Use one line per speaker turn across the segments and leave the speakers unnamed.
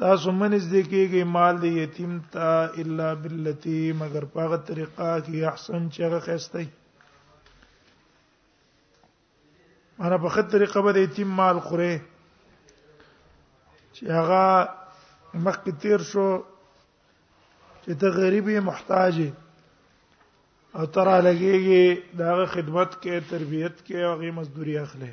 تاسو منځ دې کېږي مال دې یتیم تا الا باللتی مگر په هغه طریقه کې احسن چې هغه خسته انا په خه طریقه به یتیم مال خوره چې هغه مخکې تیر شو چې ته غریبي محتاج او ترا لګيږي دا خدمت کې تربيت کې او غي مزدوري اخلي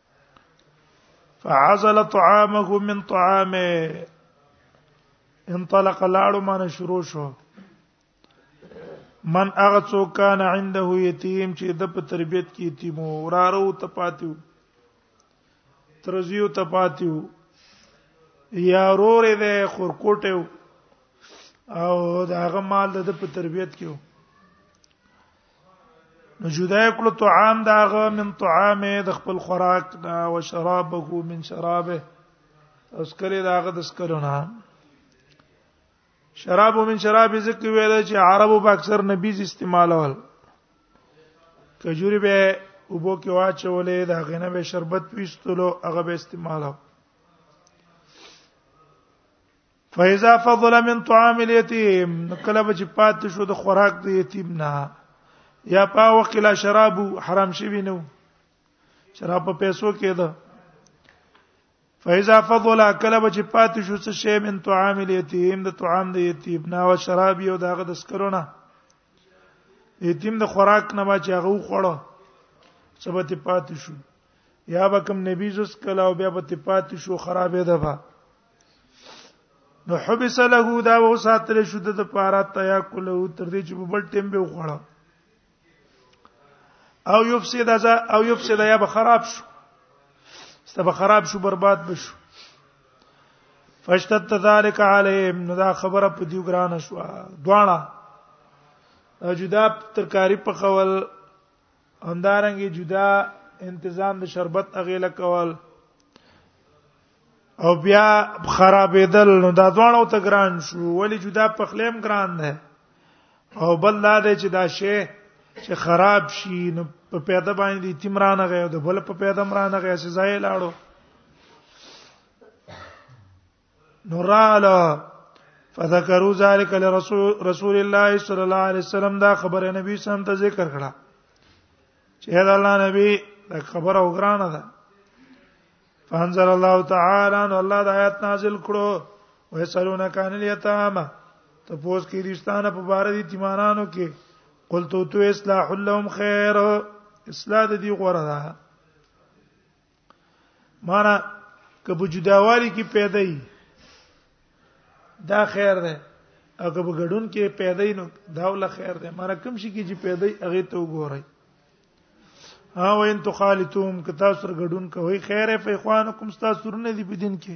فعزل طعامه من طعامه انطلق لاړو معنی شروع شو من هغه څوک کان عنده یتیم چې د په تربيت کې یتیم ورارو ته پاتیو ترزیو ته پاتیو یا رور دې خورکوټه او دا هغه مال د په تربيت کې نو جدا کړو طعام داغه من طعامه د خپل خوراک دا او شرابه من شرابه اوس کړي داغه د سکرونه شراب من شراب ذکر ویل چې عربو په اکثر نبیز استعمالول کجوري به وبو کې واچولې دا غنه به شربت پیستلو هغه به استعمالو فاذا فضل من طعام اليتيم کله به چې پات شو د خوراک د یتیم نه یا پا وکلا شراب حرام شوی نو شراب په پیسو کې ده فاذا فضل کله به چې پات شو څه شی من طعام اليتيم د طعام د یتیم نه او شراب یو دغه د سکرونه یتیم د خوراک نه ما چې هغه خوړو سبته پات شو یا به کوم نبی زس کلا او بیا به پات شو خرابې ده نو حبس له دا و ساتل شو د پاره تیا کولو تر دې چې په بل ټیم به وخړه او یفسد از او یفسد یا به خراب شو ست به خراب شو برباد بشو فشتت ذالک علیهم نو دا خبره په دیو ګران شو دواړه جدا ترکاری په خول همدارنګ جدا انتظام د شربت اغیله کول او بیا خرابېدل نو دا ځوانو ته ګران شو ولی جدا پخلیم ګران ده او بل دا دی چې دا شی چې خراب شي نو په پیدا باندې تیمرانه غي او د بل په پیدا مرانه غي سزا یې لاړو نوراله فذكروا ذلك لرسول رسول الله صلى الله عليه وسلم دا خبره نبی صلی الله علیه وسلم ته ذکر کړه چې دا الله نبی دا خبره وګرانه ده فانزل الله تعالی ان الله د آیات نازل کړو ويسالون کان الیتامه ته پوس کې دشتانه په بار دي تیمانانو کې قلت تو اصلاح لهم خیر اصلاح دې غوړه ده معنا کبه جداوالی کې پیدا ای دا خیر ده او کبه ګډون کې پیدا ای نو دا ول خیر ده مر کوم شي کې چې پیدا ای هغه ته وګورئ ها وین تو خالتوم که تاسو سره ګډون کوي خیر په اخوانکم تاسو سره نه دی په دین کې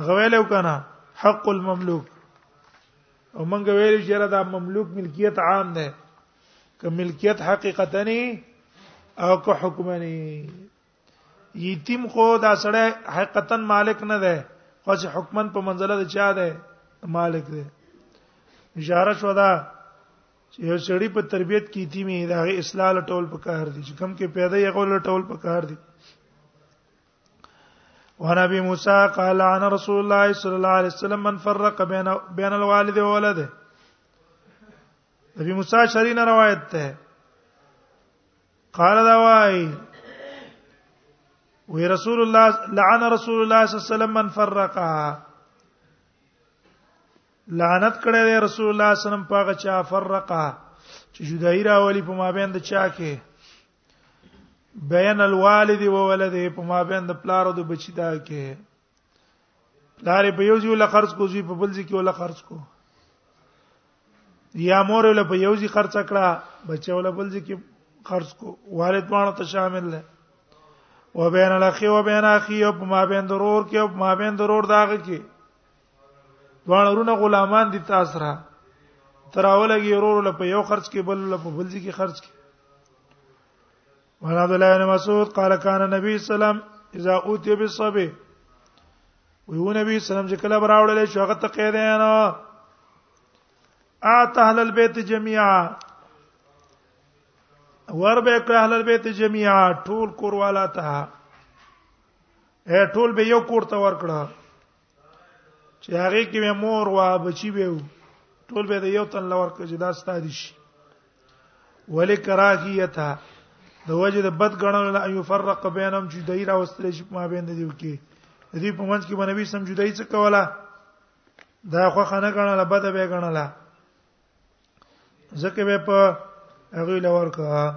هغه ویلو کنه حق المملوک او مونږ ویل چې را دا مملوک ملکیت عام ده که ملکیت حقیقتا نه او که حکمنی یتیم خو دا سړی حقیقتا مالک نه ده خو چې حکمن په منزله ده چا ده مالک ده اشاره شو دا چې یو سړی په تربيت کې یتیمه دا اصلاح ټول په کار دي چې کم کې پیدا یې غول ټول په کار دي وعن ابي موسى قال عن رسول الله صلى الله عليه وسلم من فرق بين بين الوالد وولده ابي موسى شرينا روایت ده قال دا وای وی رسول الله لعن رسول الله صلی الله عليه وسلم من فرقا لعنت کړی دی رسول الله صلی الله علیه وسلم پاغه چا فرقا چې جدای راولي په مابین د چا کې بین الوالد و ولده په ما بین د پلار او د بچی دا کې پلار په یو ځای ول خرج کو زی په بل ځای کې ول خرج کو یا مور ول په یو ځای خرج کړه بچی ول بل ځای کې خرج کو والد باندې ته شامل دی و بین الاخی و بین اخی او په ما بین ضرور کې او په ما بین ضرور داغه کې دوه ورونه غلامان دي تاسو را تراولګي ورور له په یو خرج کې بل له په بل ځکه خرج کې وعن عبد الله بن مسعود قال كان النبي صلى الله عليه وسلم اذا اوتي بالصبي ويو نبی صلی الله علیه وسلم چې کله براوړل شو هغه ته قید نه اعطى اهل البيت جميعا ور به کړه اهل البيت جميعا ټول کور والا ته اے ټول به یو کور ته ور کړه چې هغه کې به مور وا بچي به ټول به یو تن لور کې دا ستادي شي ولې کراهیته د وجه د بد غنل لا یفرق بینهم چې دای را وستل شي ما بین دی کې د دې په منځ کې باندې به سم جدای څه کوله دا خو خنه غنل بد به غنل ځکه به په هغه لور کا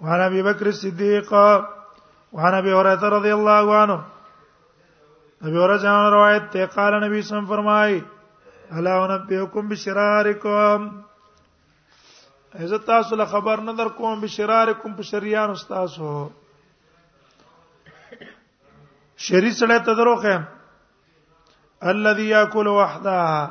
وعن ابي بكر الصديق وعن ابي هريره رضي الله عنه ابي هريره جان روایت ته قال نبی صلی الله فرمای الا انبئكم بشراركم عزت تاسو له خبر نه در کوم بشراركم په شریان تاسو شری سره ته دروخه الذي ياكل وحده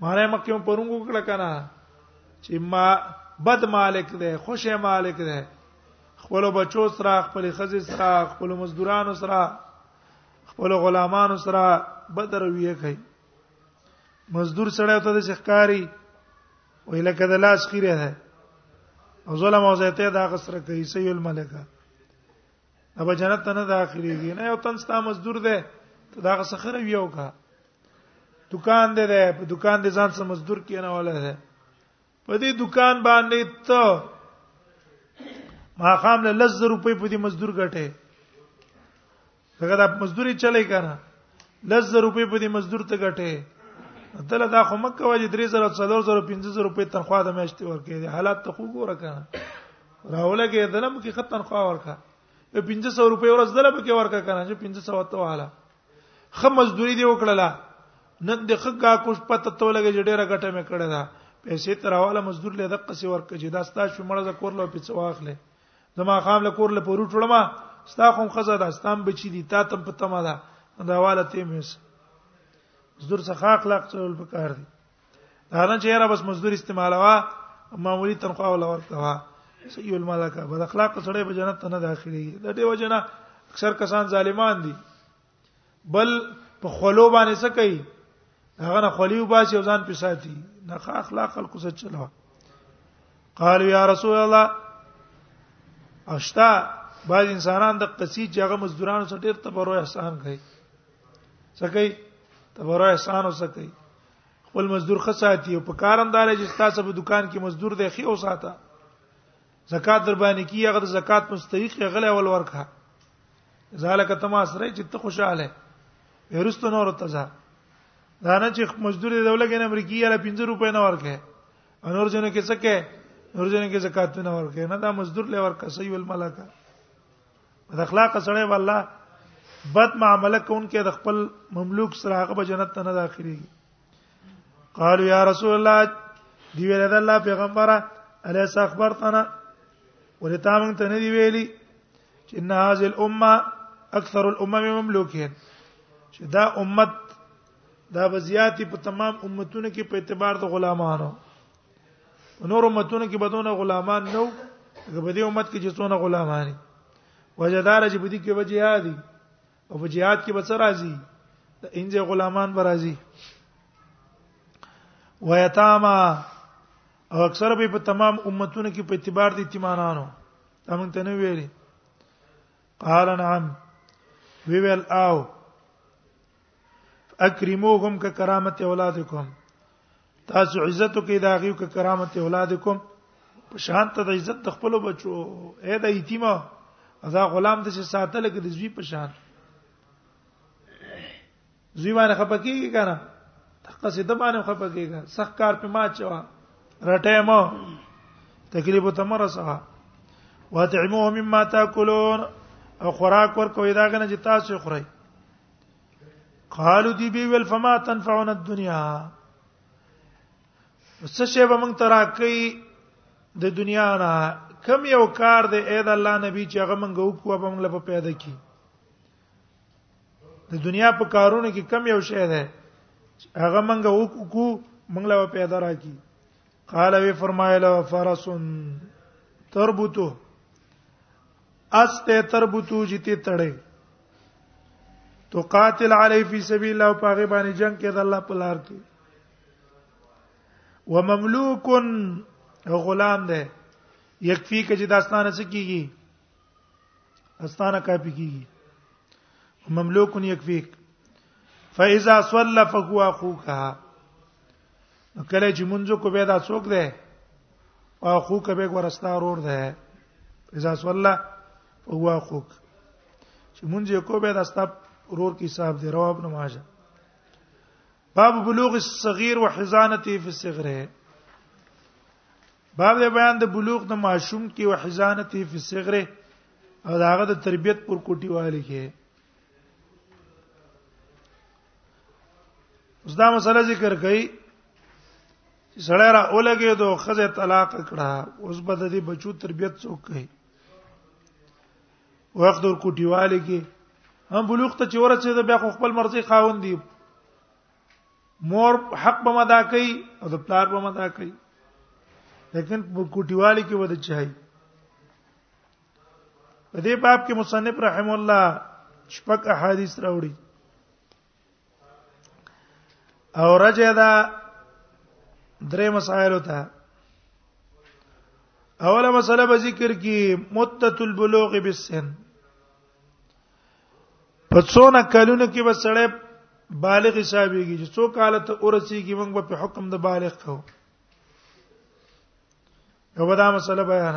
معنی مکه هم پرونګ وکړه کنه چې ما بد مالک دی خوشې مالک دی خپل بچو سره خپل خزې سره خپل مزدورانو سره خپل غلامانو سره بد رویه کوي مزدور سره ته د شخکاری وې لکه د لاس خیره ده او ظلم او زیته دا غسر کوي سي الملکه ابا جنت نه داخليږي نه یو تن ستا مزدور ده ته دا غسر خره ویو کا دکان دې ده په دکان دې ځان سم مزدور کینه ولا ده په دې دکان باندې ته ما خام له لز روپۍ په دې مزدور ګټه هغه د مزدوري چلای کنه لز روپۍ په دې مزدور ته ګټه دله دا خو مکه واجی 3000 4000 5000 روپۍ تنخواه د میاشتې ورکې دي حالات ته خو ګوره کنه راوله کې دلم کې خط تنخواه ورکا 1500 روپۍ ورځ دله به کې ورکا کنه چې 1500 ته واله خه مزدوري دی وکړله نن د خګه کوش پته تو لګی چې ډیره ګټه مې کړې ده پیسې تر حواله مزدور له دقه سی ورکړي چې دا ستا شو مړه کور له پیڅ واخلې زما خام له کور له پورو ټړما ستا کوم خزه ده ستام بچی دي تا تم پته ما ده دا حواله ته مې مزدور څخه اخلاق څول پکار دي دا نه چې را بس مزدور استعمالوا معمولی تنخواه ولا ورکوا سیو الملکه بد اخلاق سره به جنت ته نه داخلي د دې وجنه اکثر کسان ظالمان دي بل په خلو باندې څه کوي هغه نه خلی وباسي ځان په ساتي نه اخلاق خلکو سره چلو قالوا یا رسول الله اشتا بعض انسانان د قصید چې هغه مزدورانو سره ډیر تبرع احسان کوي سکی تبرع احسان وسکی خپل مزدور خصاتی او په کارم دار چې تاسو په دکان کې مزدور دی خي او ساته زکات در باندې کی هغه زکات مستحق غلې اول ورکه ذالک تما سره چې ته خوشاله ورستو نور ته ځه دا نه چې مزدور دی دولګ نه امریکای یاله 50 روپے نه ورکه انور جنو کې څه کې انور جنو کې زکات نه ورکه نه دا مزدور لې ورکه صحیح الملکه د اخلاق سره به الله بد معاملې کوونکې د خپل مملوک سره هغه به جنت ته نه داخلي قالو یا رسول الله دی ویل د الله پیغمبره الیس اخبرتنا ولتا مونږ ته نه دی ویلي چې ان هاذ الامه اکثر الامم مملوکین چې دا امت دا بزیاتی په تمام امتونو کې په اعتبار د غلامانو نور امتونو کې بدونه غلامان نو که په دې امت کې چې څونه غلامانی وجدار چې په دې کې وجهادي او په جهاد کې بچ راځي د انځه غلامان به راځي ویتاما او اکثر به په تمام امتونو کې په اعتبار د ایتمانانو دا مونږ ته نه ویلي قال نعم وی ویل او اکرموهم ک کرامت اولادکم تاسو عزت کې دا غيو کې کرامت اولادکم په شان ته د عزت د خپل بچو اې د یتیمه ازا غلام د ساتل کې د زوی په شان زوی باندې خپکیږي کنه تقه سي د باندې خپکیږي سخت کار په ما چوا رټه مو تکلیف ته مرسه واتعموه مما تاكلون او خوراک ورکوي دا غنه چې تاسو خورئ قالو دی بی ویل فما تنفعنا الدنيا وس شی به مونږ تراکې د دنیا نه کم یو کار دی اې د الله نبی چې هغه مونږ وکړو به مونږ له پیدا کی د دنیا په کارونو کې کم یو شی دی هغه مونږ وکړو مونږ له پیدا راکی قال وی فرمایله فرسن تربطه اس ته تربتو جته تړې تو قاتل علی فی سبیل الله پاغه باندې جنگ کې د الله په لار کې ومملوک غلام ده یکفی کې چې داستانه څه کیږي استانه کاپی کیږي مملوک یکفیک فاذا صلى فهو اخوك کله چې مونږ کو به دا څوک ده او خو کبه ورستا رور ده اذا صلى هو اخوك چې مونږ کو به دا ستاب رور کې صاحب دی رواب نه ماجه باب بلوغ الصغير وحزانته في الصغر باب بیان د بلوغ د معشوم کې وحزانته في الصغر او داغه د تربيت پر کوټي والي کې اوس دا مسله ذکر کړي چې سړی را اولګي دو خزه طلاق کړه اوس به د دې بچو تربيت څوک کوي وخت ور کوټیواله کې هم بلوغ ته چور چې دا بیا خپل مرزي خاوند دی مور حق به مدا کوي او د پلار به مدا کوي لیکن کوټیواله کې ود چای په دې باب کې مصنف رحم الله شپږ احادیث راوړي او رجه دا درې مسائل ته اوله مسله به ذکر کی مدته البلوغ بالسن په څونه کلونو کې وسړې بالغ حسابيږي چې څو کال ته ورسیږي موږ په حکم د بالغ کوو یو دا مسله بیان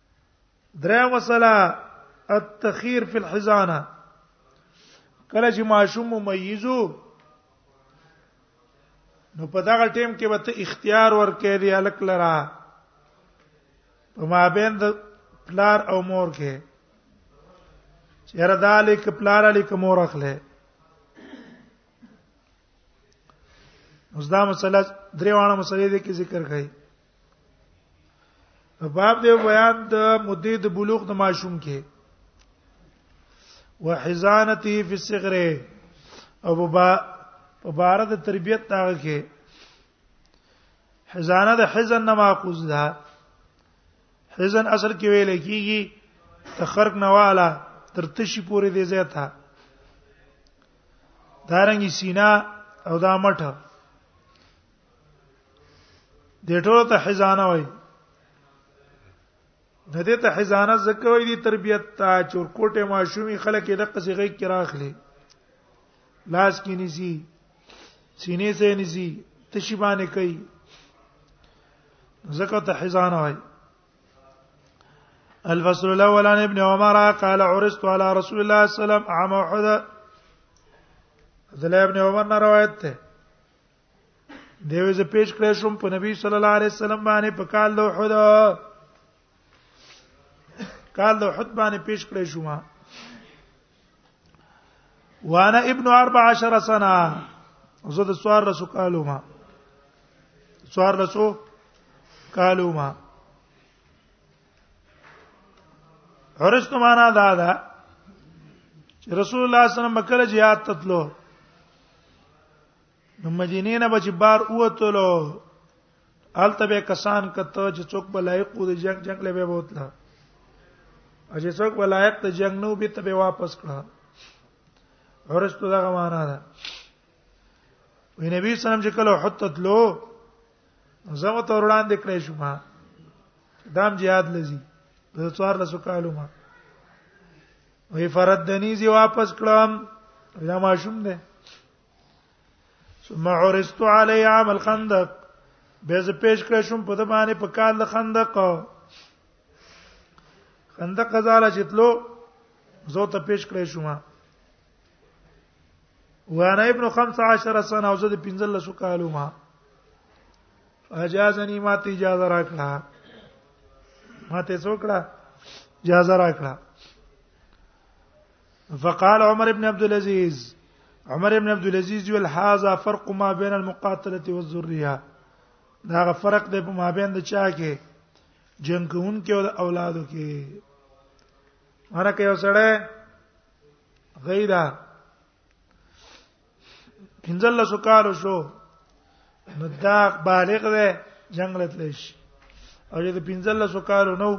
درې مسله التخير في الحزانه کله چې ماشوم ممیزو نو په دغه ټیم کې به ته اختیار ورکې دی الک لرا په مابین د پلار او مور کې چیرې دالک پلار علی کوم ورخله اوس دا مسله درې وانه مسلې دې کې ذکر کړي باب دی بیان د مدې د بلوغ د ماشوم کې وحزانته فی الصغر او با په بار د تربیت تاغه کې حزانه د حزن نه ماخوذ ده حزن اصل کې ویل کیږي تخرق نواله تر تشي پورې دی زیاته دارنګي سینا او دا مټه دې ټول ته حزانه وای د دې ته حزانه زکه وای دي تربيت ته چورکوټه ماشومي خلک د قصې غي کې راخلي لاس کې نيسي سینې سه نيسي تشي باندې کوي زکه ته حزانه وای الفصل الاول عن ابن عمر قال عرست على رسول الله صلى الله عليه وسلم عام احد عبد الله ابن عمر روایت ده دیو زه پیش کړی شوم په نبی صلی الله علیه وسلم باندې په کال د احد کال د احد باندې پیش کړی شوم وانا ابن 14 سنه زه د سوار رسو کالو ما سوار رسو کالو ما ورستو معنا دا ده چې رسول الله صلی الله علیه وسلم کله jihad تتلو نو مدینه نه بچ بار اوتلو الته به کسان کته چې څوک به لایق و د جنگ جنگ لبه بوتله اجه څوک به لایق ته جنگ نو به ته واپس کړه ورستو دا معنا ده وی نبی سلام چې کله حتت لو زمو تور وړاندې کړې شو ما دام jihad لذي د څوار لسو کالو ما وی فرد دنیزي واپس کړم دا ماشوم ده ثم عرضت علی عام الخندق به ز پیش کړ شم په د باندې په کال د خندق خندق زاله چتلو زو ته پیش کړی شو ما وانا ابن 15 سنه او زه د 15 کالو ما اجازنی ما ته اجازه راکړه ما ته څوکړه اجازه راکړه فقال عمر ابن عبد العزيز عمر ابن عبد العزيز يقول هذا فرق ما بين المقاتله والذريه دا فرق دی په مابین د چا کې جنگ کوون کې او د اولادو کې مرکه یو سره غیره پنځل لسو کالو شو نو دا بالغ دی جنگ لتلی شي او چې د پنځل لسو کالو نو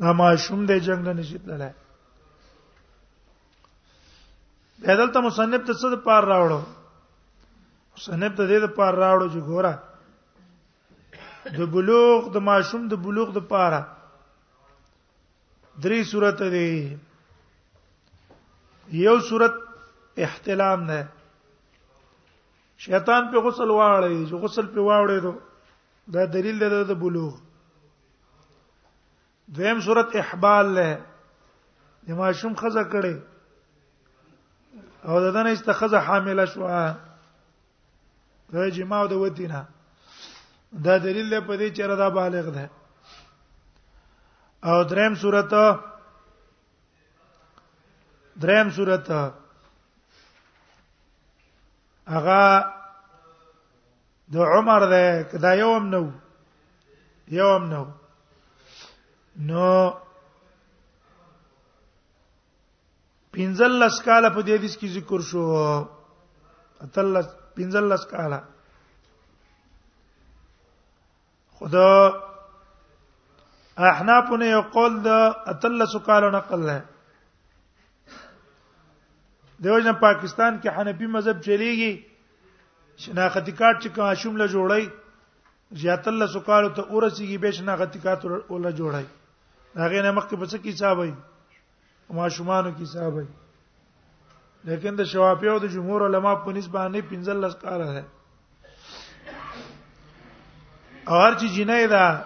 دا ماشوم دی جنگ نه نشي تللی بدل ته مصنف ته څه پار راوړو مصنف ته دې پار راوړو چې ګوره د بلوغ د ماشوم د بلوغ د پاره درې صورت دی یو صورت احتلام ده شیطان په غسل واړی چې غسل په واړی دو دا دلیل ده د بلوغ دویم صورت احبال له د ماشوم خزه کړي او ددن استخزه حامله شوه جماع د ودینه دا دلیل دی په دې چې رضا بالغ ده او دریم صورت دریم صورت هغه د عمر ده کدا یوم نو یوم نو نو 15 کاله په دې حدیث کې ذکر شو اتل 15 کاله خدا احناف نه یو قول د اتل کاله نقل نه دیوژن پاکستان کې حنفي مذهب چلیږي شناختی کارت چې کوم شوم له جوړي زیاتل له سکالو ته اورسیږي به شناختی کارت ولا جوړي هغه نه مخکې بچ کی حساب وي ماشومان کې صاحب لیکن د شوافی او د جمهور علما په نسبت باندې 15 کال ده او هر چې جنې ده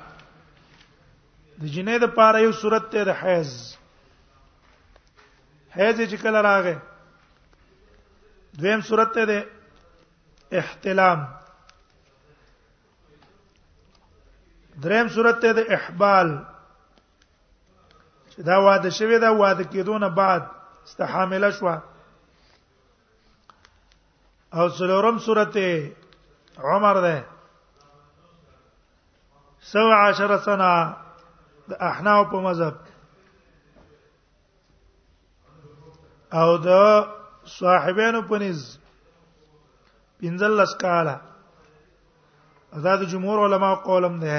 د جنې د پاره یو صورت ته د حیض حیض چې کله راغې دویم صورت ته د احتلام دریم صورت ته د احبال چې دا واده شوه دا واده کېدونه بعد استحامله شو او څلورم سورته عمر ده سو عشر سنه د احناف په مذهب او د صاحبانو په نس پنځل لس کاله دا د جمهور علما قولم ده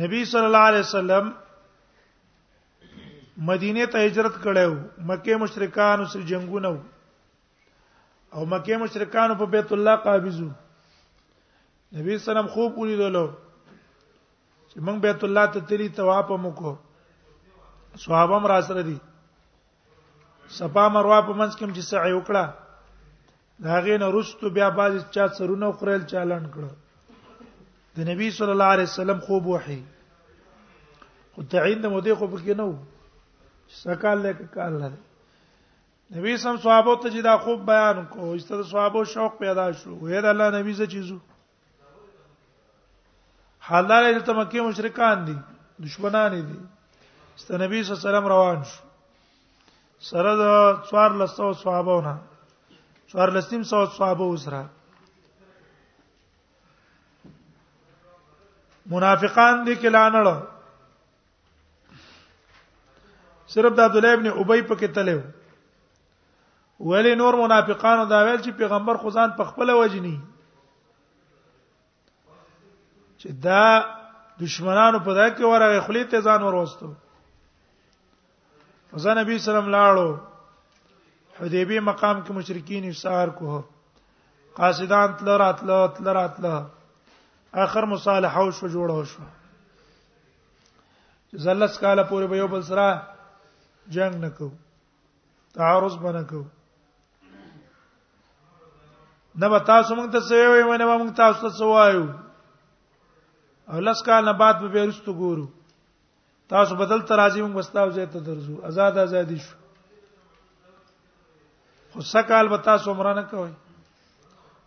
نبی صلی الله علیه وسلم مدینه ته هجرت کړو مکه مشرکان سره جنگونه او مکه مشرکان په بیت الله قابضو نبی سلام خوب ولیدلو چې موږ بیت الله ته تلی طواف وکړو صحابه را سره دي صفا مروه په منځ کې چې سعی وکړه دا غي نه رستو بیا باز چا سرونه خورل چالان کړ د نبی صلی الله علیه وسلم خوب وحی خو تعین د مودې خوب کې نه و سکال له کال نه نبی سم صحابه ته چې دا خوب بیان کو ایسته صحابه شوق پیدا شو وې دا الله نبی زه چیزو حال دا چې مکه مشرکان دي دشمنان دي ست نبی صلی الله علیه وسلم روان شو سره د څوار لسو صحابهونه څوار لسیم سو صحابه وسره منافقان دي کلانړ صرف د عبد الله ابن ابي په کې تلو ولی نور منافقانو دا ویل چې پیغمبر خو ځان په خپل وجني چې دا دشمنانو په دغه کې ورغه خلی ته ځان وروستو ځان نبی سلام لاړو حدیبی مقام کې مشرکین افسار کوه قاصدان تل راتل تل راتل اخر مصالحه شو جوړه شو زلس کاله پورې به یو بل سره جنگ نکوه تعارض باندې کو نه به تاسو موږ ته څه وایو نه به موږ تاسو ته څه وایو او لس کال نه بعد به بیرستو ګورو تاسو بدل تر راځي موږ بستاو زه ته درځو آزاد آزادي شو خو سکال به تاسو عمره نه کوي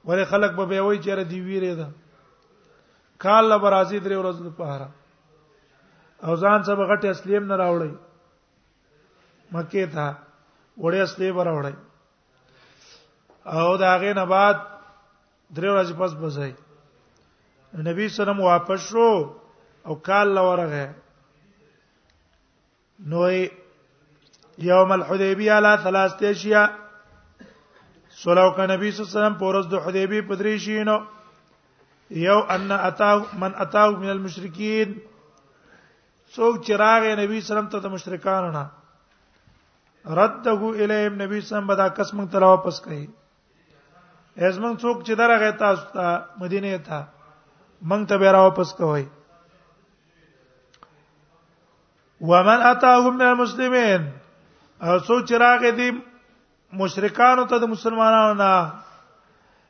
ولې خلک به به وایي چې دی ویره ده کال لا برازي درې ورځې په هره او ځان څه بغټ اسلیم نه راوړی مکه ته وړي اصلي براوړي او دا هغه نه بعد درې ورځې پس بځای نبی سلام واپس شو او کال لورغه نو یوم الحدیبیه لا ثلاثه اشیاء سلام کا نبی صلی الله علیه وسلم پورز د حدیبی پدری شینو یو ان اتاه من اتاه من المشرکین څوک چې راغې نبی سلام ته د مشرکانو نه رده الیهم نبی سلام به دا کس مونږ ته واپس کړي ازمن څوک چې درغه تاسو ته مدینه ته مونږ ته به را واپس کوي ومن اتاهم من المسلمین او څوک چې راغې دي مشرکانو ته د مسلمانانو نه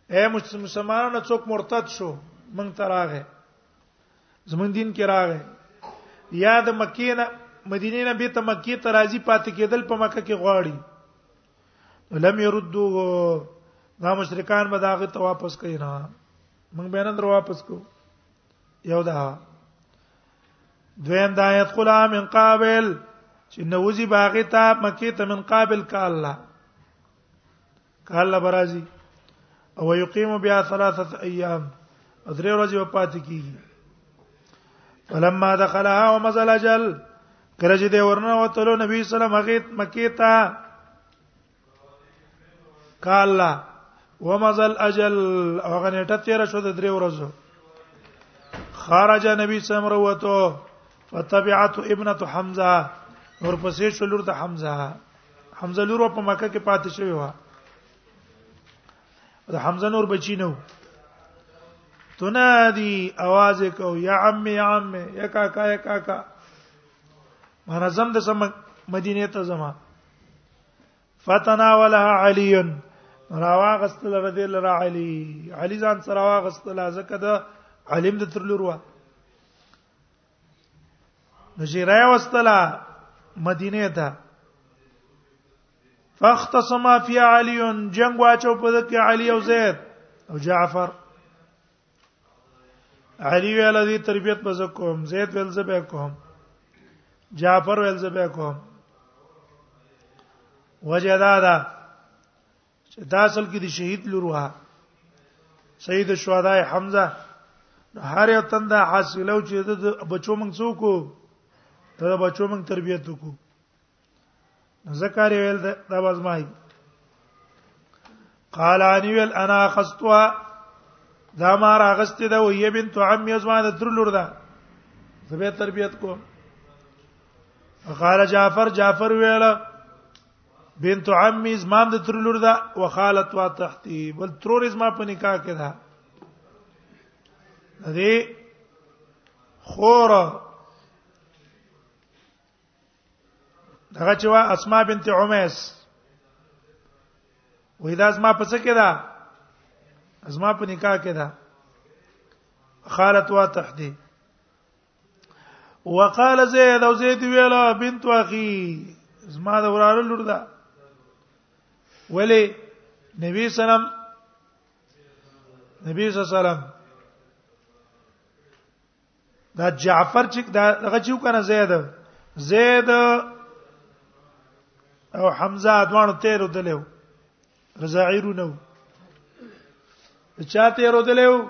اے مسلمانانو څوک مرتد شو مونږ ته راغې زمون دین کې راغی یا د مکې نه مدینه نه به ته مکې ته راځي پاتې کېدل په مکه کې غواړي لم يردوه دا مشرکان به داغه ته واپس کوي نه موږ به نن در واپس کو یو دا دویم دا يدخل من قابل چې نوځي باغ ته مکه ته من قابل کا الله کله برازي او یقیم بیا ثلاثه ایام درې ورځې په پاتې کیږي فلما دخلها ومزل اجل کله چې دی ورنه وتلو نبی سلام هغه مکی ته کالا ومزل اجل هغه نیټه تیر شو د درې ورځو خرج نبی سلام وروته فتبعت ابنه حمزه ورپسې شو لور د حمزه حمزه لور په مکه کې پاتې شوی و د حمزه نور بچی نو تنادي आवाज کو یا عم یا عم یا کاکا یا کاکا منظم د سم مدینه ته زما فتناولها علی راواغستل رضی الله را علی علی ځان سره واغستل ځکه د علم د ترلور وه نو چې راي واستلا مدینه ته فاختصم فی علی جنگ واچو په دکې علی او زید او جعفر علی ویل دي تربیت بز کوم زید ویل زبه کوم جعفر ویل زبه کوم وجدادا چې دا اصل کې د شهید لوروه سید الشهدا حمزه هر یو تند حاصله او چې د بچو موږ څوک دا بچو موږ تربیت وکړو ذکر ویل دا بازمای قال انی ویل انا خستوا دا ما راغست دا وې بنت عمي ازما د تر لور ده زبې تربيت کو قال جعفر جعفر ویل بنت عمي زمام د تر لور ده وخالت وا تحتي بل ترور زما په نکاح کې ده دې خور دغه چې وا اسماء بنت عميس وې دا زما په څه کې ده زما په نکاح کې ده خالت وا تحتي وقال زید او زید ویلا بنت اخي زما د وراره لور ده ولی نبی سلام نبی سلام دا جعفر چې دا هغه چې کنه زید زید او حمزه دوانو تیرو دلو رضاعیرو نو چا تیرو دلو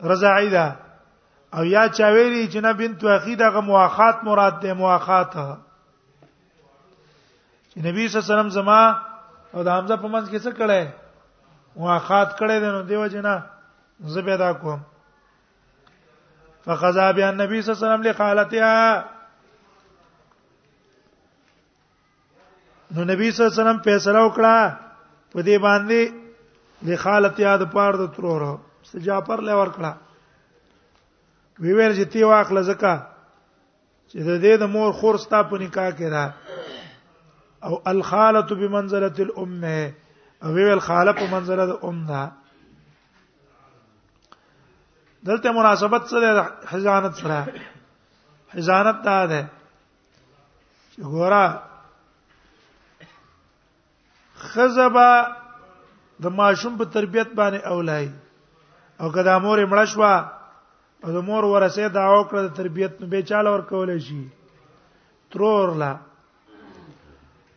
رضاعی ده او یا چا ویلی چې نه بنت اخی دغه مواخات مراد ده مواخات چې نبی صلی الله علیه وسلم زما او د حمزه په منځ کې څه کړي مواخات کړي ده نو دیو جنا زه پیدا کوم فقضا بها النبي صلی الله علیه وسلم لقالتها نو نبی صلی الله علیه وسلم فیصله وکړه په دې باندې د خالت یاد پاره د ترور سجاپر لور کړه وی ویل چې تی واخله زکه چې د دې د مور خور ستا په نکاح کې ده او الخاله بمنزله الام او وی ویل خاله په منزله د ام ده دلته مناسبت سره حزانت سره حزانت دا ده ګورا خزبا د ماشوم په تربيت باندې اولای او کدا مور مړ شو او د مور ورسه دا او کړ د تربيت نو به چاله ور کول شي ترور لا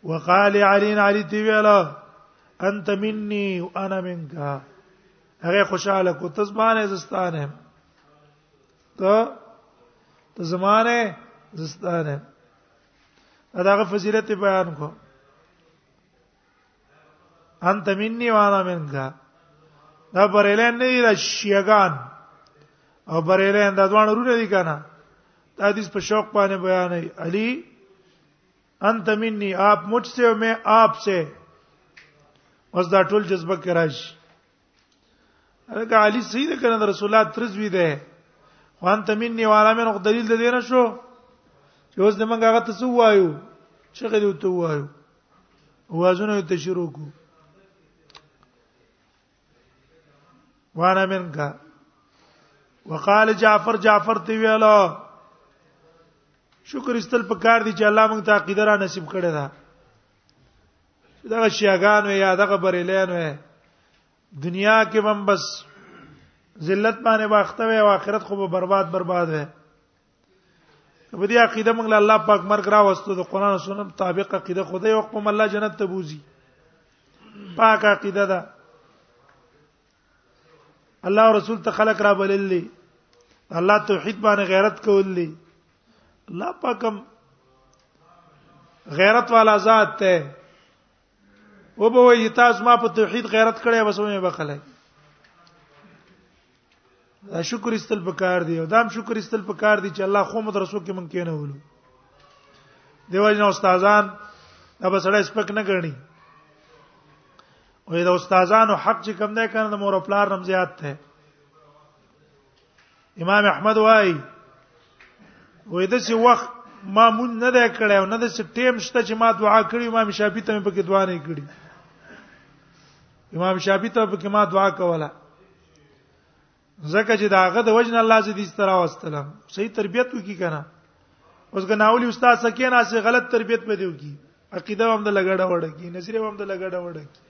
وقال علي علي تی ویلا انت مني وانا منك هغه خوشاله کو تزبانه زستانه ته ته زمانه زستانه اداغه فضیلت بیان کو انت مني وانا منك دا بریلین نه دی شیعگان او بریلین دا دوه ورونه دي کنه دا حدیث په شوق باندې بیان دی علی انت مني آپ مجھ سے او میں آپ سے اوس دا ټول جذبه کې راشي هغه علي سید کنه د رسول الله ترزوی ده وان تمنی وانا من خو دلیل ده دینه شو چې اوس دمنګ هغه تاسو وایو چې غدي تو وایو وازونه ته شروع کو وانا منک وقال جعفر جعفر تی ویلا شکر استل پکار دی چې الله موږ ته عقیده را نصیب کړی دا دغه شیاګانو یا دغه بریلانو دنیا کې هم بس ذلت باندې واخته وي او آخرت خو به برباد برباد وي په دې عقیده موږ له الله پاک مرګ را وستو د قران او سنت مطابق عقیده خدای او کوم الله جنت ته بوزي پاک عقیده ده الله او رسول ته خلق را بللی الله توحید باندې غیرت کولی الله پاکم غیرت والا ذات ته او به وي تاسو ما په توحید غیرت کړی بس مې بخلای دا شکر استل پکار دی او دا هم شکر استل پکار دی چې الله خو مدرسو کې مونږ کېنه ولو دیو جن استادان دا به سړی سپک نه کړنی او دا استادانو حق چې کم نه کړنه د مور خپل رم زیات ته امام احمد وای وې د څه وخت ما مون نه ده کړی او نه د څه ټیم شته چې ما دعا کړی امام شافعي ته په کې دعا نه کړی امام شافعي ته په کې ما دعا کوله زکه چې داغه د وجنه الله زدي سترا واستلم صحیح تربيت وکي کنه اوس غناولي استاد سکه نه سي غلط تربيت پدې وکي عقیده هم د لګړه وړه کی نظر هم د لګړه وړه کی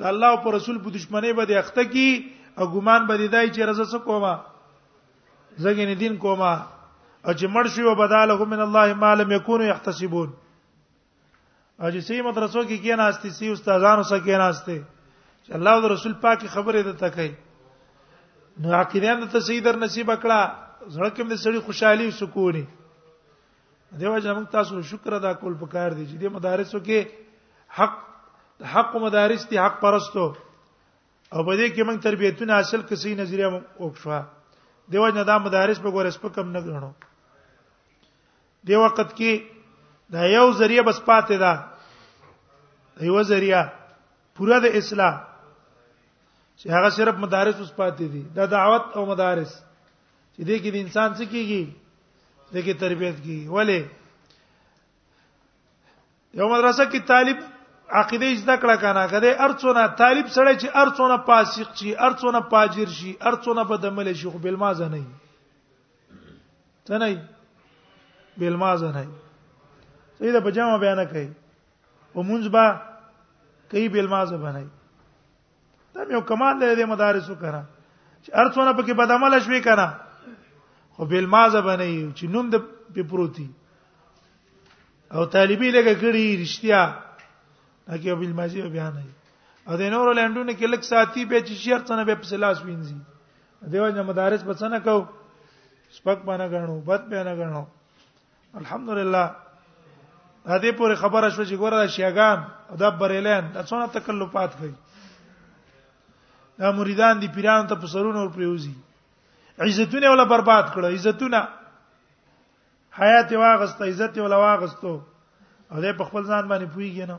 د الله او رسول په دشمنی باندې اخته کی او ګمان باندې دای چې رزه څه کوما زګین دین کوما او چې مړ شي وبداله من الله ما لم يكونوا يحتسبون او چې سي مدرسو کې کې ناشتي سي استادانو سره کې ناشته چې الله او رسول پاک خبره ده تکي نو عقیدان ته سي در نصیب کړه زړه کې دې سړی خوشحالي او سکوني دیو جن موږ تاسو شکر ادا کول پکار دي چې دې مدارسو کې حق حق مدارس دي حق پرستو او په دې کې موږ تربیتونه حاصل کسي نظریه وکړه دیو جن دا مدارس په ګور سپکم نه غنو دی وخت کې دا یو ذریعہ بس پاتې ده یو ذریعہ پورا د اسلام چې هغه صرف مدارس اوس پاتې دي دا دعوت او مدارس چې دې کې د انسان څه کیږي دې کې تربيت کیږي ولی یو مدرسه کې طالب عقیده زده کړه کنه کده ارڅونه طالب سره چې ارڅونه فاسق شي ارڅونه فاجر شي ارڅونه بدمل شي خو بل مازه نه ته نه بیل مازه نه سید په جامه بیان کوي په مونږ با کوي بیل مازه بنای دا یو کمال دی د مدارسو کرا چې ارڅونه پکې بدعمل شوي کرا خو بیل مازه بنای چې نوم د په پروتي او طالبي لګه کړي رښتیا هغه بیل مازه بیان نه او د نورو لندونو کې لک ساتي به چې شرط نه به په سلاس وینځي دیو جن مدارس په څنګه کو سپک باندې غنو بد باندې غنو الحمدلله دا دې پورې خبره شو چې ګوره شیګان او دا بریلان دا څونه تکلفات کوي دا مریدان دي پیران ته په سرونو ور پریوزي عزتونه ولا برباد کړو عزتونه حیات واغسته عزت ولا واغستو او دې په خپل ځان باندې پویږي نه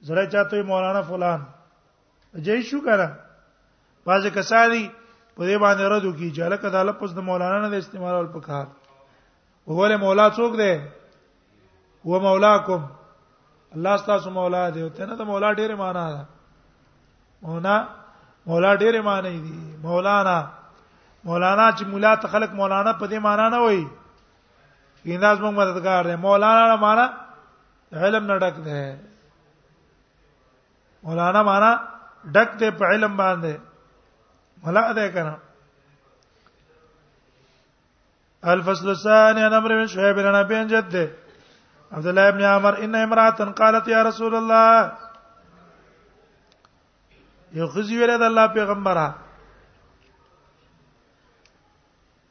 زره چاته مولانا فلان جاي شو کنه باز کساري په دې باندې ردو کی چې لکه دا لفظ د مولانا نه استعمالول پکار وګوره مولا څوک دی هو مولاکم الله ستاسو مولا دی ته نه د مولا ډېره معنا ده مونا مولا ډېره معنی دي مولانا مولانا چې مولا ته خلق مولانا په دې معنا نه وایي انداز موږ مددگار دی مولانا معنا علم نه ډک دی مولانا معنا ډک دی په علم باندې ملا ده کنه الفصل الثاني عن امر بن شعيب بن ابي جد عبد الله بن عمر ان امراه قالت يا رسول الله یو خزی ویل د الله پیغمبره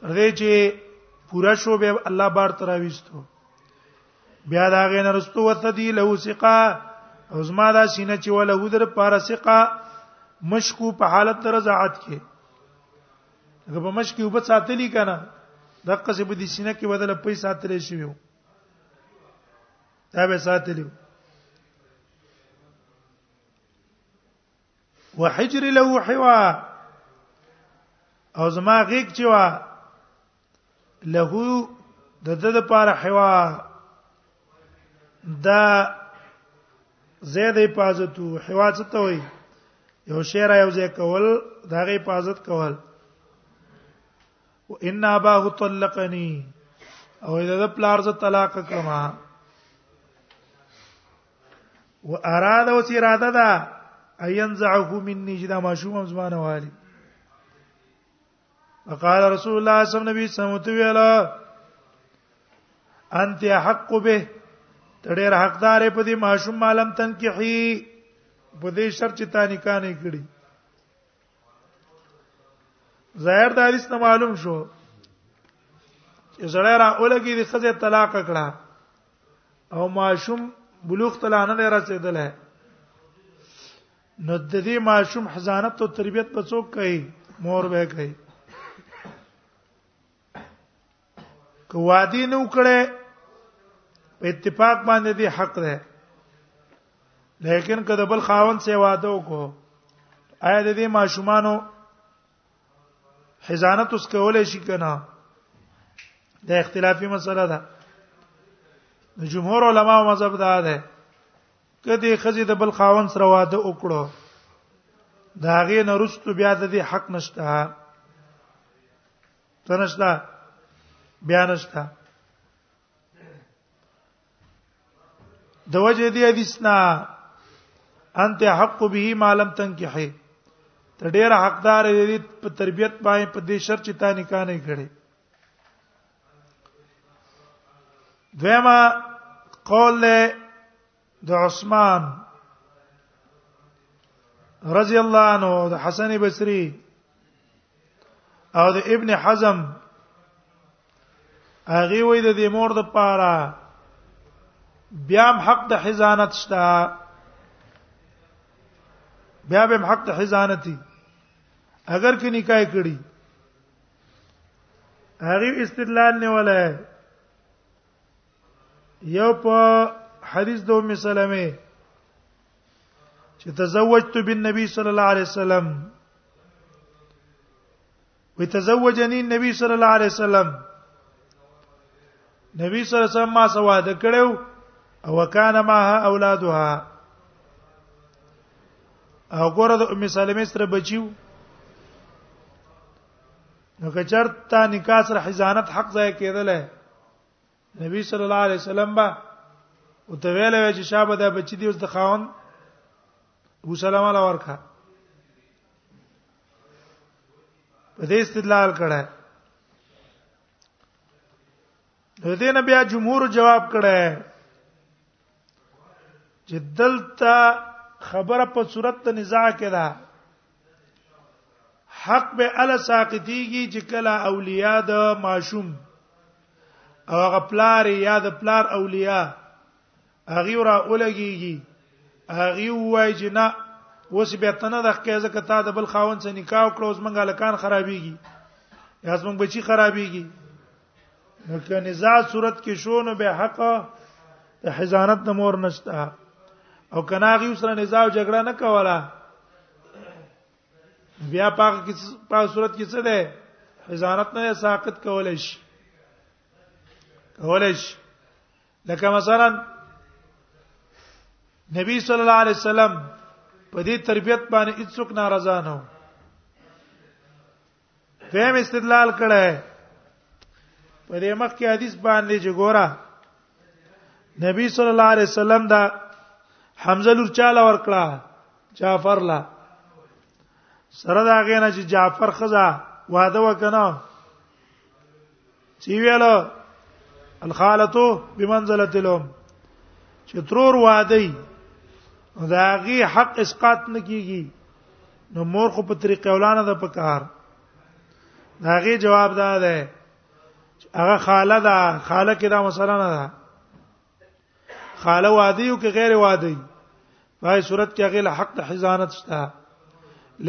تر دې چې پورا شو به الله بار تراويستو بیا دا غین رستو وتدی له ثقه او زما دا سینه چې ولا هدر پار ثقه مشکو په حالت درزعات کې هغه په مشکو وب ساتلی کنه دغه څه په دې سینه کې بدل په ساتلې شي وو دا به ساتلی وو وحجر له حوا او زما غیږ چې وا له د د د پاره حوا دا زید حفاظت او حوا څه ته وایي یو شعر یو ځای کول دا غي حفاظت کول وان اباه طلقني او دا د پلار ز طلاق کما و اراد او اراده دا اينزعه مني جدا ما شو هم زمانه والي وقال رسول الله صلى الله عليه وسلم ویلا انت حق به تړیر حقدار په دې ماشوم مالم تنکحي په دې شرط چې تا نکاح نه کړی ظاهر د حدیث نه معلوم شو چې زړه را اولګي د خزه طلاق کړه او ماشوم بلوغ ته لانه نه رسیدل ہے نو د دې ماشوم حضانت او تربیت په څوک کوي مور به کوي که وادي نو کړي په اتفاق باندې دې حق ده لیکن کله بل خاون سي واده وکړو آیا د دې ماشومانو حزانت اوس کولای شي کنه دا اختلافي مسله ده د جمهور علما او مذهب دا ده کدی خزي د بل خاون سره واده وکړو دا غي نه رستو بیا د دې حق نشته تنشتا بیا نشتا د وجه دی حدیث نه انت حق به ما لم تنکح ته ډیر حقدار دی په تربیت باندې په دې شرط چې تا نکاح نه کړي دویما قول د عثمان رضی الله عنه د حسن بصری او د ابن حزم هغه وې د دې مور د پاره بیا هم حق د حزانت شته بیا به حق د حزانتي اگر کې نکاح کړي هغه استدلال نه ولای یو په حدیث د ام سلمہ چې تزوجت بالنبي صلی الله علیه وسلم وتزوجني النبي صلی الله علیه وسلم نبی صلی الله علیه وسلم ما سواده کړو او کان معها اولادها او ګوره د ام سلمې سره بچیو نو که چرته نکاح سره حزانت حق ځای کېدل نبی صلی الله علیه وسلم با او ته ویلې چې شابه دا بچی دی اوس د خاون وسلام الله ورکا په دې استدلال کړه نو دې نه بیا جمهور جواب کړه چې دلته خبره په صورت د نزاع کې ده حق به ال ساقطيږي چې کله اولیاء د معشوم او غپلار یا د پلار اولیاء هغه را اولګيږي هغه وای چې نه اوس بیا تنه د قیزه کته د بل خاون سره نکاح وکړو اوس منګه لکان خرابيږي یا اوس منګه بچی خرابيږي نو که نزاع صورت کې شو نو به حق د حزانت د مور نشته او کنا غي سره نزاع او جګړه نه کوله بیا پاک کې په صورت کې څه ده حزانت نه ساقط کولای شي کولای شي لکه مثلا نبی صلی الله علیه وسلم په دې تربيت باندې هیڅوک ناراضه نه و فهم استدلال کړه په دې مخ کې حدیث باندې چې ګوره نبی صلی الله علیه وسلم دا حمزه لور چاله ور کړه جعفر لا سره دا غینه چې جعفر خزا واده وکنه چې ویل الخالتو بمنزله الام چې ترور وادي دا غي حق اسقاط نه کیږي نو مور خو په طریقې ولانه ده په کار دا غي جواب دا ده هغه خاله ده خاله کې دا مسله نه ده خاله وادي او کې غیر وادي پای صورت کې غیله حق د حزانت شته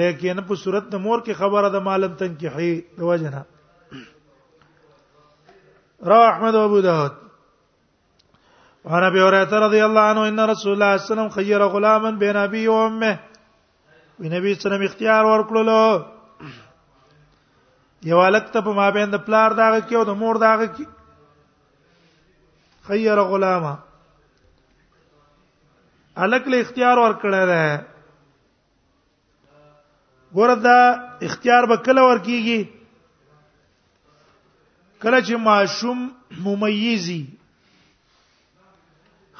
لیکن په صورت د مور کې خبره د مالم تنکیحي د وجنه را احمد ابو داود وانا ابي هريره رضي الله عنه ان رسول الله صلى الله عليه وسلم خير غلاما بين ابي وامه ونبي صلى الله عليه وسلم اختيار ورکړلو یو الک ته په مابین د پلار داغه کې او د مور داغه کې خیر غلامه الک له اختیار ور کړی دی ګوردا اختیار به کله ور کیږي کله چې معشوم ممیزي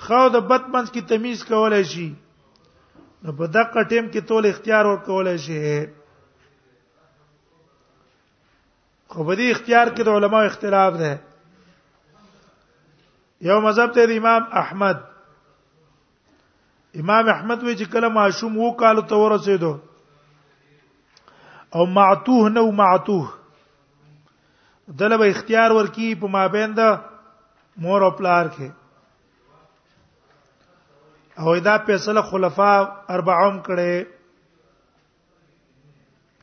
خو د بدمنس کی تمیز کولای شي نو په دغه ټیم کې تول اختیار ور کولای شي خو په دې اختیار کې د علما اختلاف ده یو مذهب ته امام احمد امام احمد وی چې کله معشوم وو کال ته ورسېدو او معتوه نو معتوه دله به اختیار ورکی په مابین د مور او پلار کې او دا فیصله خلفا اربعوم کړي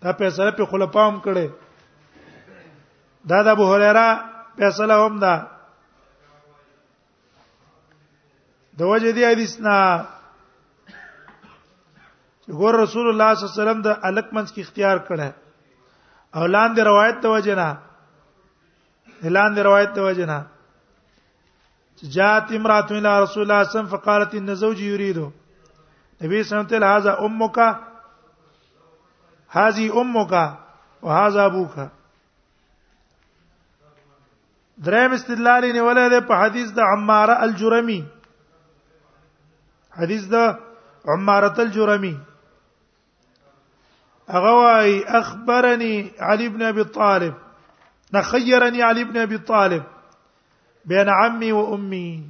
دا فیصله په خلفام کړي دا د ابو هريره فیصله هم ده د وجه دی حدیث نه ګور رسول الله صلی الله علیه وسلم د الک منځ کې اختیار کړه او لاندې روایت د وجه نه اعلان دی روایت دی وجنا جاءت امراه الى رسول الله صلى الله عليه وسلم فقالت ان زوجي يريد نبی صلی الله علیه وسلم هذا امك هذه امك وهذا ابوك دریم استدلال یې ولې ده په حدیث د عماره الجرمی حدیث د عماره الجرمی هغه وايي اخبرني علي بن ابي طالب نخيرني علي بن ابي طالب بين عمي وامي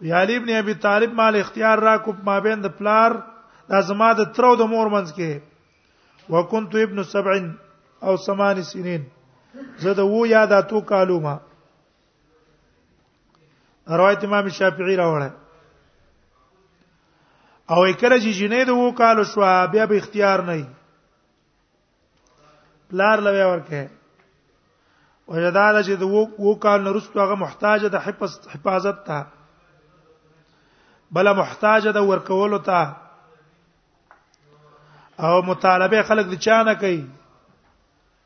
وی علي ابن ابي طالب مال اختیار را کو ما بین د پلار د زما د ترو د مور منځ کې وکنت ابن 70 او 8 سنین زه د وو یاد اتو کالو ما روایت امام شافعی راوړل او کله چې جنید وو کال شو بیا به اختیار نه وي پلار لوي ورکه او یاداله چې د وو کال نرستو هغه محتاج د حفاظت ته بل محتاج د ورکولو ته او مطالبه خلک د چانه کوي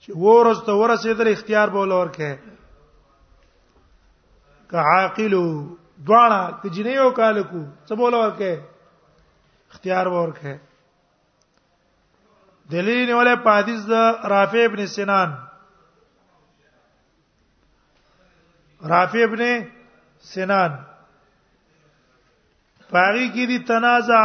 چې ورځ ته ورسېدل اختیار به ولور کې که عاقل دواړه که جنې یو کال کو څه بوله ورکه اختیار ورکه دلیل ولا حدیث د رافع ابن سنان رافع ابن سنان پاری کې دي تنازع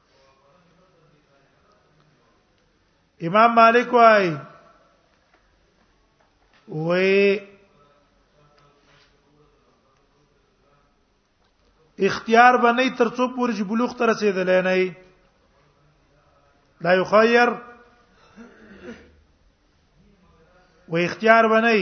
امام مالک وای وې اختیار باندې ترڅو پورې چې بلوغ ته رسیدل نه وي لا یخیر و اختیار باندې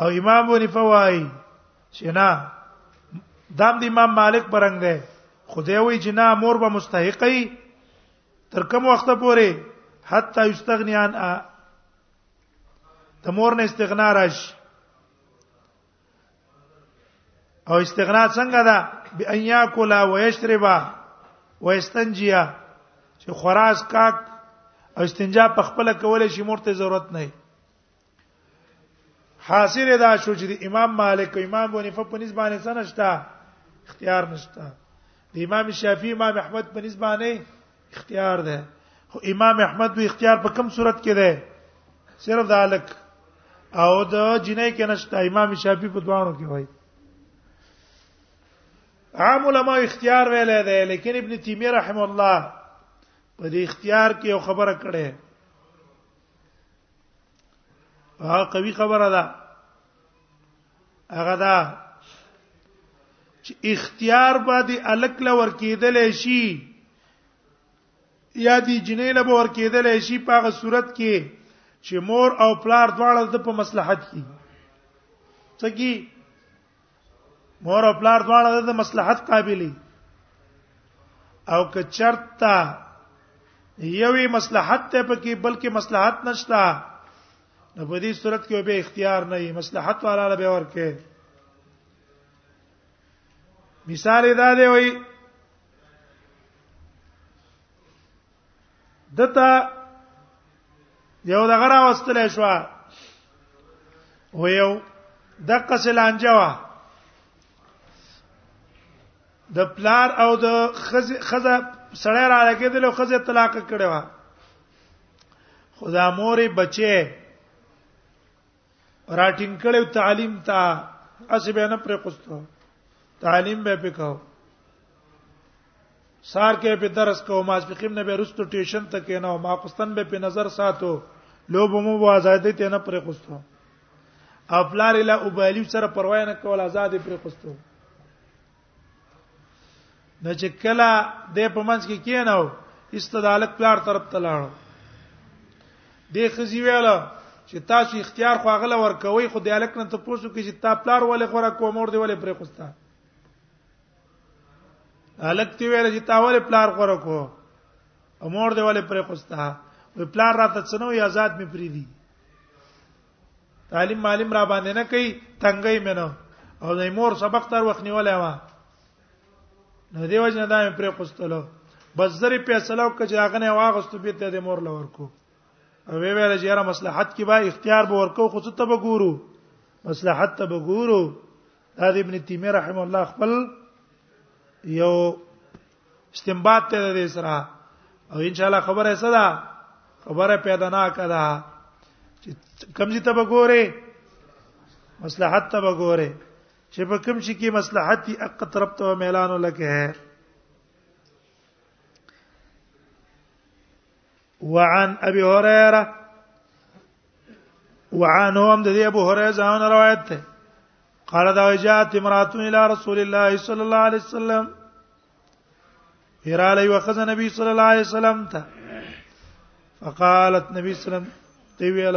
او امام ابو حنیفه وايي چې نه دام د امام مالک برنګ دی خدای وی چې نه مور به مستحقې تر کوم وخت پورې حتا یستغنی عن د مور نه استغنا راشي او استغنا څنګه ده بان یاکل و یشرب و یستنجیا چې خراس کاک او استنجا په خپل کول شي مرته ضرورت نه حاصل دا شو چې امام مالک او امام بونی په پنځ باندې سنشتہ اختیار نشته د امام شافعي امام احمد په نسبانه اختیار ده خو امام احمد وی اختیار په کوم صورت کې ده صرف د الک او د جنې کې نشته امام شافعي په دوانو کې وایي عام علماء اختیار ویلې ده لیکن ابن تیمیه رحم الله په دې اختیار کې یو خبره کړې هغه قوي خبره ده هغه دا چې اختیار باندې الک لور کېدل شي یا دی جنې له ور کېدل شي په هغه صورت کې چې مور او پلار دواړه د په مصلحت کې څه کې مور او پلار دواړه د مصلحت قابلې او که چرتا یوې مصلحت ته پکې بلکې مصلحت نشتا نو په دې صورت کې به اختیار نه وي مصلحت والا به ورکه مثال دا دی وای دته یو دغه را واستل شو و یو دغه سلانجه وا د پلار او د خزه خزه سړی را لګیدل او خزه طلاق کړي وا خدا مور بچي راټینګ کړو تعلیم ته اسې به نه پرې قصته تعلیم به پکاو سار کې په درس کو ماس په خیم نه به رستو ټیشن ته کې نه ما قستن به په نظر ساتو لوب مو و آزادې ته نه پرې قصته خپلار له وبالی سره پروا نه کول آزاد پرې قصته نو چې کله د په منځ کې کېناو استدالک پلار طرف ته لاړو د خزی ویاله چې تاسو اختیار خو غل ورکوي خو د الک نه ته پوسو کې چې تا پلار ولې خورا کو مور دی ولې پرې خوستا الک تی ویل چې تا ولې پلار خورا کو مور دی ولې پرې خوستا وی پلار راته څنو یا آزاد می پری دی تعلیم معلم را باندې نه کوي تنګي منو او د مور سبق تر وخت نیولای و نو دیو جن دا پر قستلو بس زری فیصله وکړه چې هغه نه واغستو به ته د مور لور کو او وی ویل چې یاره مصلحت کې به اختیار به ورکو خو ته به ګورو مصلحت ته به ګورو دا ابن تیمیه رحم الله خپل یو استنباط ته دې سره او ان شاء الله خبره صدا خبره پیدا نه کړه چې کم دي ته وګوره مصلحت ته وګوره چې په کوم شي کې مصلحت دی اق طرف ته ميلان لکه وعن ابي هريره وعنه هم د ابو هريره ځان روایت ده قال دا جاءت امراه الى رسول الله صلى الله عليه وسلم هراله وخذ نبی صلی الله علیه وسلم ته فقالت نبی صلی الله علیه وسلم دی ویل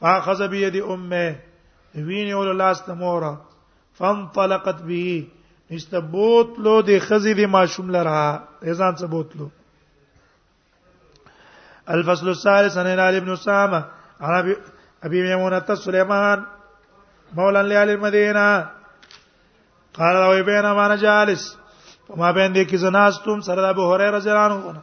فاخذ بيد امه ویني ول لاس ته مور فانطلقت به استبوت لو د خزي د ماشوم لرا اذان ثبوت لو الفصل الثالث عن علي ابن اسامه عن ابي ابي ميمونه سليمان مولى لعلي المدينه قال لو بينما انا جالس وما بين ذيك زناستم سر ابو هريره رضي الله عنه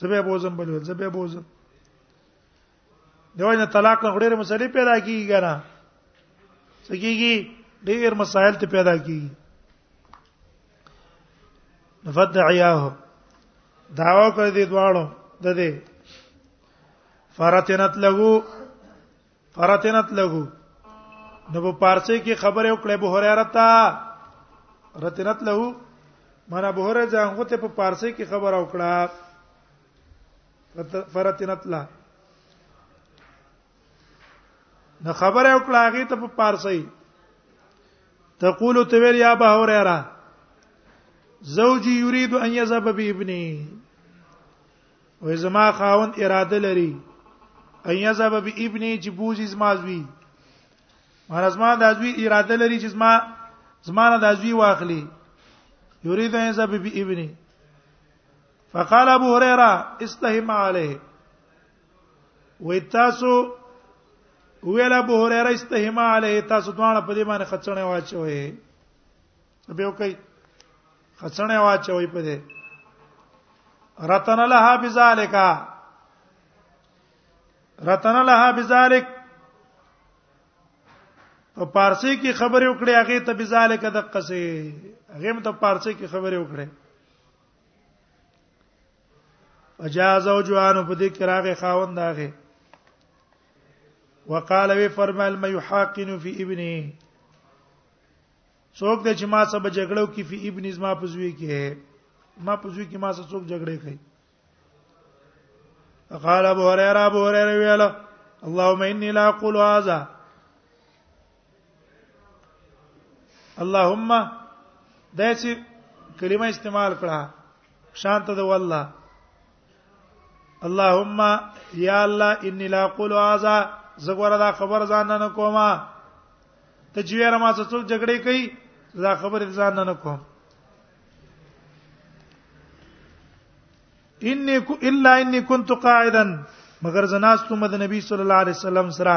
زبې بوزم بل ول زبې بوزم دیوانه طلاق نه غړي مسلې پیدا کیږي کنه سګيږي ډېر مسائل ته پیدا کیږي نفدعیاه داوا کوي د دواړو د دې فرتنت له فرتنت له نو په پارسي کې خبره وکړه ابو هريره تا رتنت له من ابو هريره ځانغه ته په پارسي کې خبره وکړه فرتنت له نو خبره وکړه هغه ته په پارسي تقول تو ویل یا ابو هريره زوجي يريد ان يذهب بابني وې زما خاوند اراده لري ان يذهب بابني چې بوزي زما زوی مرز ما د زوی اراده لري چې زما زما نه د زوی واخلي يريد ان يذهب بابني فقال ابو هريره استهم عليه وتاسو ویل ابو هريره استهم عليه تاسو دوه په دې باندې خڅنه واچوي به وکي خڅنه واچوي په دې رتن لها بذالک رتن لها بذالک په پارسی کې خبرې وکړې هغه ته بذالک د قصې هغه ته پارسی کې خبرې وکړې اجازه او جوانو په دې کې راغې خاوند هغه وقال وی فرمایل ما یحاقن فی ابنه څوک د چې ما سره به جګړو کې فی ابن زما پزوی کې ما پزوی کې ما سره څوک جګړه کوي قال ابو هريره ابو هريره ویل اللهم اني لا اقول هذا اللهم داسې کلمه استعمال کړه شانت د والله اللهم یا الله انی لا اقول هذا زګوره دا خبر ځان نه کومه ته چې ویره ما څه څوک جګړه کوي دا خبر ځان نه کوم انی کو الا انی كنت قاعدا مگر زناستو مد نبی صلی الله علیه وسلم سره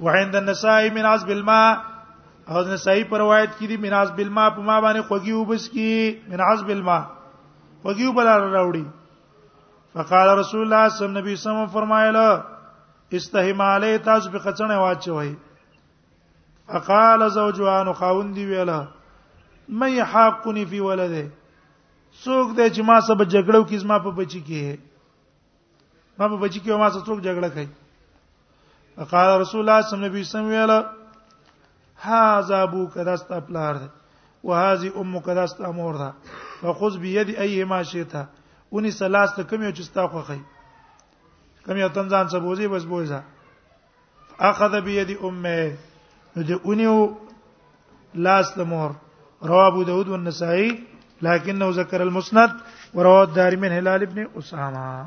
وعند النساء من عذب الماء او نسائی پر روایت کې دي من عذب الماء په ما باندې خوږي وبس کی من عذب الماء خوږي وبل راوړي فقال رسول الله صلی الله علیه وسلم فرمایله استهم علی تاسو په خڅنه واچوي فقال زوجها نو خاوند دی ویلا مې حقنی فی ولده څوک دې چې ما سبا جګړو کې زما په بچی کې ما په بچی کې ما سره څوک جګړه کوي قال رسول الله صلی الله علیه وسلم ویل هاذا ابو کدا است پلار ده وهذه ام کدا است امور ده فخذ بيد ايهما شئت وني سلاس ته کوم یو چې ستا خوخی کوم یو تنزان څه بوزي بس بوزا اخذ بيد امه نو دې اونیو لاس ته مور رواه ابو داود والنسائي لكنه ذكر المسند ورواه الدارمي هلال ابن اسامه